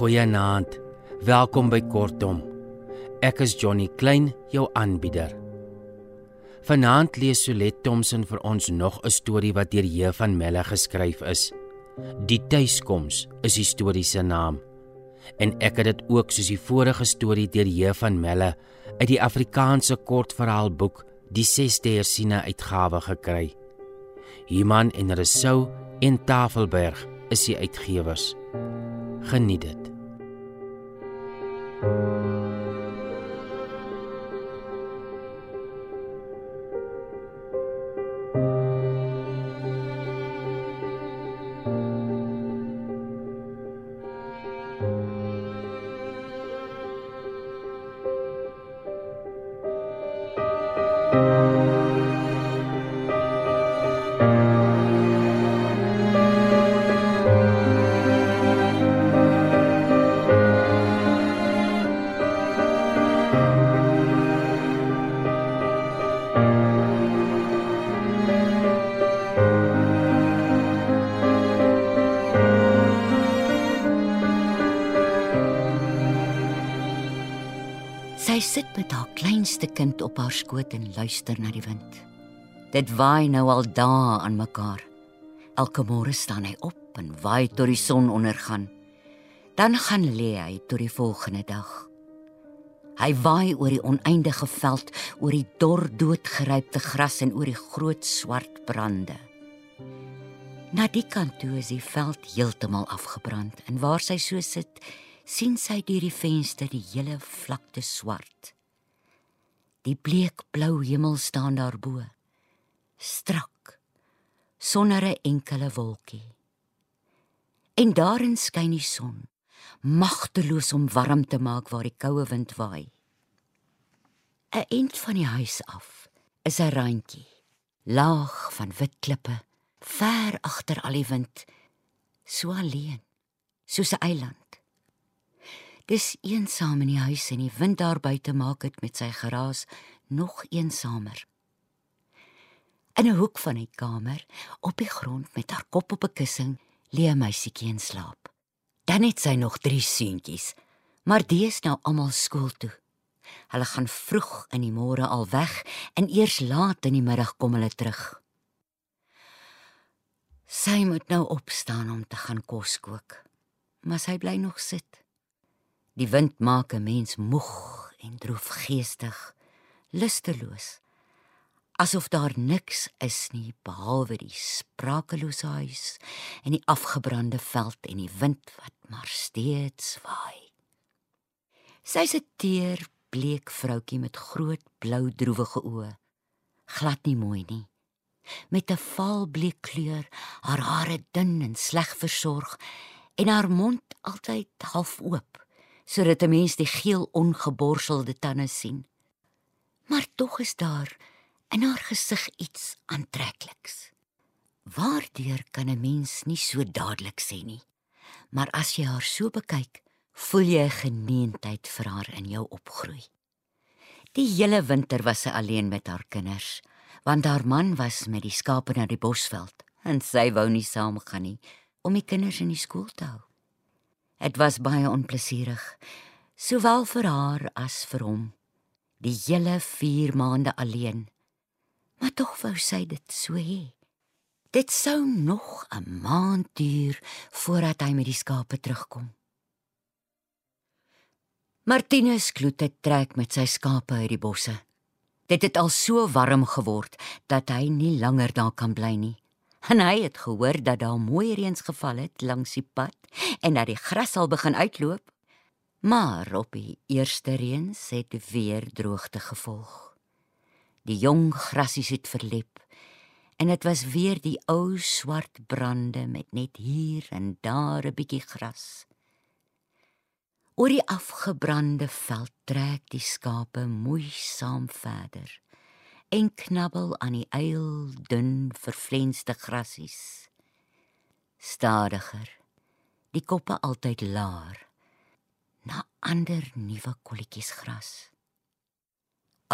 Goeienaand. Welkom by Kortom. Ek is Johnny Klein, jou aanbieder. Vanaand lees Solet Thomson vir ons nog 'n storie wat deur J van Melle geskryf is. Die tuiskoms is die storie se naam. En ek het dit ook soos die vorige storie deur J van Melle uit die Afrikaanse kortverhaalboek Die 6de hersiene uitgawe gekry. Human en Resou en Tafelberg is die uitgewers. Geniet dit. Sit haar kleinste kind op haar skoot en luister na die wind. Dit waai nou al dae aan mekaar. Elke môre staan hy op en waai tot die son ondergaan. Dan gaan lê hy tot die volgende dag. Hy waai oor die oneindige veld, oor die dor doodgerypte gras en oor die groot swart brande. Na die kant toe is die veld heeltemal afgebrand en waar sy so sit, sien sy deur die venster die hele vlakte swart. Die bleekblou hemel staan daarbo, strak, sonder 'n enkele wolkie. En daarin skyn die son, magteloos om warm te maak waar die koue wind waai. 'n Eind van die huis af is 'n randjie, laag van wit klippe, ver agter al die wind, so alleen, soos 'n eiland. Dis eensaam in die huis en die wind daar buite maak dit met sy geraas nog eensamer. In 'n hoek van die kamer, op die grond met haar kop op 'n kussing, lê 'n meisietjie in slaap. Dan het sy nog drie seuntjies, maar die is nou almal skool toe. Hulle gaan vroeg in die môre al weg en eers laat in die middag kom hulle terug. Sy moet nou opstaan om te gaan kos kook, maar sy bly nog sit. Die wind maak 'n mens moeg en droefgeestig, lusteloos, asof daar niks is nie behalwe die sprakelose huis en die afgebrande veld en die wind wat maar steeds waai. Sy's 'n teer, bleek vroutjie met groot blou droewige oë, glad nie mooi nie met 'n vaalbleek kleur, haar hare dun en sleg versorg en haar mond altyd half oop sodat 'n mens die geel ongeborselde tande sien. Maar tog is daar in haar gesig iets aantrekliks. Waardeur kan 'n mens nie so dadelik sê nie. Maar as jy haar so bekyk, voel jy 'n geneentheid vir haar in jou opgroei. Die hele winter was sy alleen met haar kinders, want haar man was met die skape na die bosveld en sy wou nie saamgaan nie om die kinders in die skool te hou. Dit was baie onplesierig, sowel vir haar as vir hom. Die hele 4 maande alleen. Maar tog wou sy dit so hê. Dit sou nog 'n maand duur voordat hy met die skape terugkom. Martinus Kloete trek met sy skape uit die bosse. Dit het al so warm geword dat hy nie langer daar kan bly nie. En hy het gehoor dat daar mooi reëns geval het langs die pad en dat die gras al begin uitloop. Maar op die eerste reëns het weer droogte gevolg. Die jong grasies het verlep en dit was weer die ou swart brande met net hier en daar 'n bietjie gras. Oor die afgebrande veld trek die skape moeisaam verder en knabbel aan die eil dun verflenste grasies. Stadiger, die koppe altyd laer na ander nuwe kolletjies gras.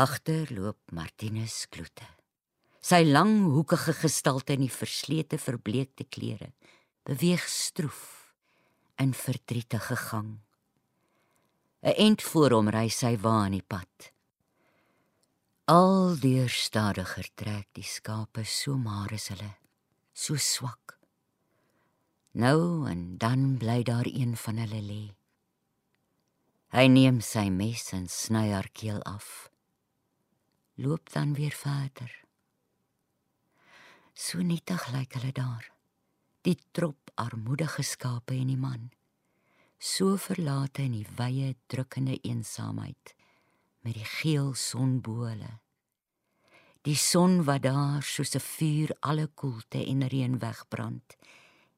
Agter loop Martinus Kloete. Sy lang hoekige gestalte in die verslete verbleekte klere beweeg stroef in verdrietige gang. 'n End voor hom ry sy wa in die pad. Al deur stadiger trek die skape so maar is hulle so swak. Nou en dan bly daar een van hulle lê. Hy neem sy mes en sny haar keel af. Loop dan weer verder. So nietig lyk hulle daar. Die trop armoedige skape en die man. So verlate in die wye drukkende eensaamheid met die geel son bo hulle. Die son wat daar soos 'n vuur alle koelte en reën wegbrand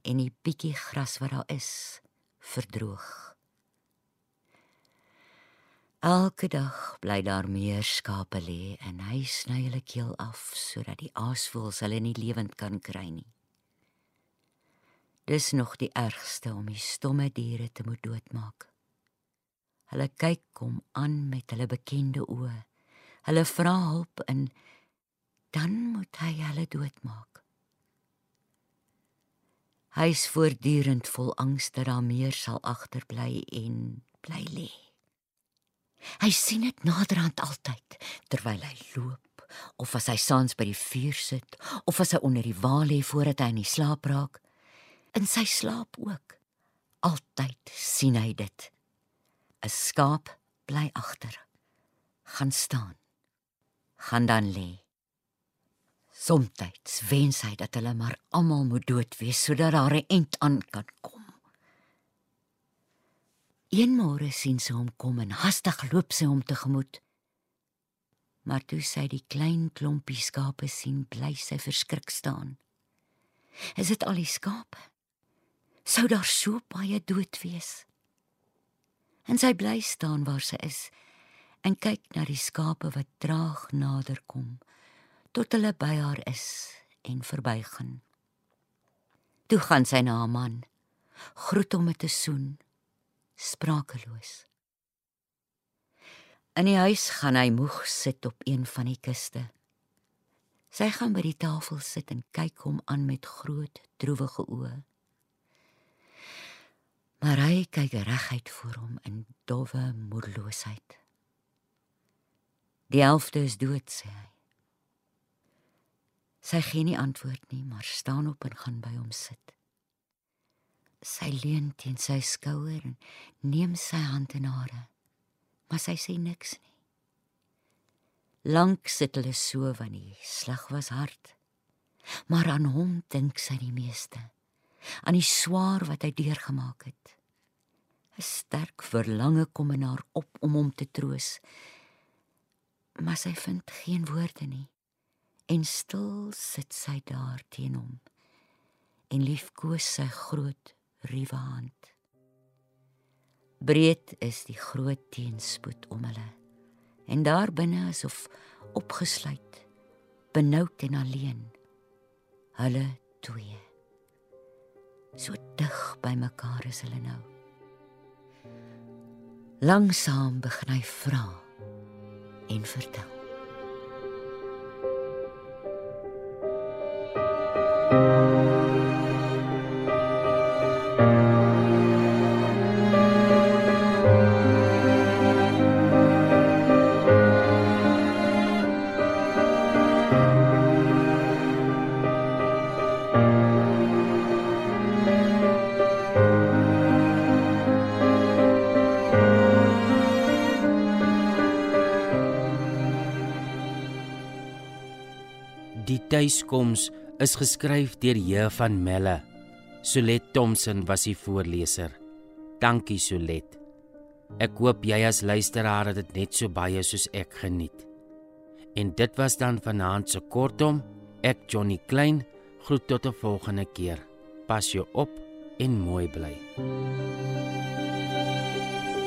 en die bietjie gras wat daar is verdroog. Elke dag bly daar meer skape lê en hy sny hulle keel af sodat die aasvoëls hulle nie lewend kan kry nie. Dis nog die ergste om die stomme diere te moet doodmaak. Hulle kyk kom aan met hulle bekende oë. Hulle vra hulp en dan moet hy hulle doodmaak. Hy is voortdurend vol angs dat daar meer sal agterbly en bly lê. Hy sien dit naderhand altyd terwyl hy loop of as hy saans by die vuur sit of as hy onder die wa lê voordat hy in die slaap raak. In sy slaap ook. Altyd sien hy dit. 'n Skaap bly agter. Gaan staan. Gaan dan lê. Somstyds wens hy dat hulle maar almal moet dood wees sodat daar 'n eind aan kan kom. Eenmôre sien sy hom kom en hastig loop sy hom tegemoet. Maar toe sy die klein klompie skape sien, bly sy verskrik staan. Is dit al die skape? Sou daar so baie dood wees? En sy bly staan waar sy is en kyk na die skape wat traag nader kom tot hulle by haar is en verbygaan. Toe gaan sy na haar man, groet hom met 'n soen sprakeloos. In die huis gaan hy moeg sit op een van die kuste. Sy gaan by die tafel sit en kyk hom aan met groot, droewige oë. Maar hy kyk reguit voor hom in dowwe moedeloosheid. Die elfde is dood, sê hy. Sy gee nie antwoord nie, maar staan op en gaan by hom sit sy leun teen sy skouer en neem sy hand in hare. Maar sy sê niks nie. Lank sit hulle so want die slag was hard. Maar aan hom dink sy die meeste. Aan die swaar wat hy deurgemaak het. 'n Sterk verlange kom in haar op om hom te troos. Maar sy vind geen woorde nie. En stil sit sy daar teen hom. En liefkoes sy groot ruwe hand. Breed is die groot teenspoed om hulle. En daar binne asof opgesluit, benoud en alleen. Hulle twee. So dig by mekaar is hulle nou. Langsaam begin hy vra en vertel. Tuiskoms is geskryf deur J van Melle. Solet Thomson was die voorleser. Dankie Solet. Ek hoop jy as luisteraar het dit net so baie soos ek geniet. En dit was dan vanaand se kortom. Ek Johnny Klein groet tot 'n volgende keer. Pas jou op en mooi bly. thank you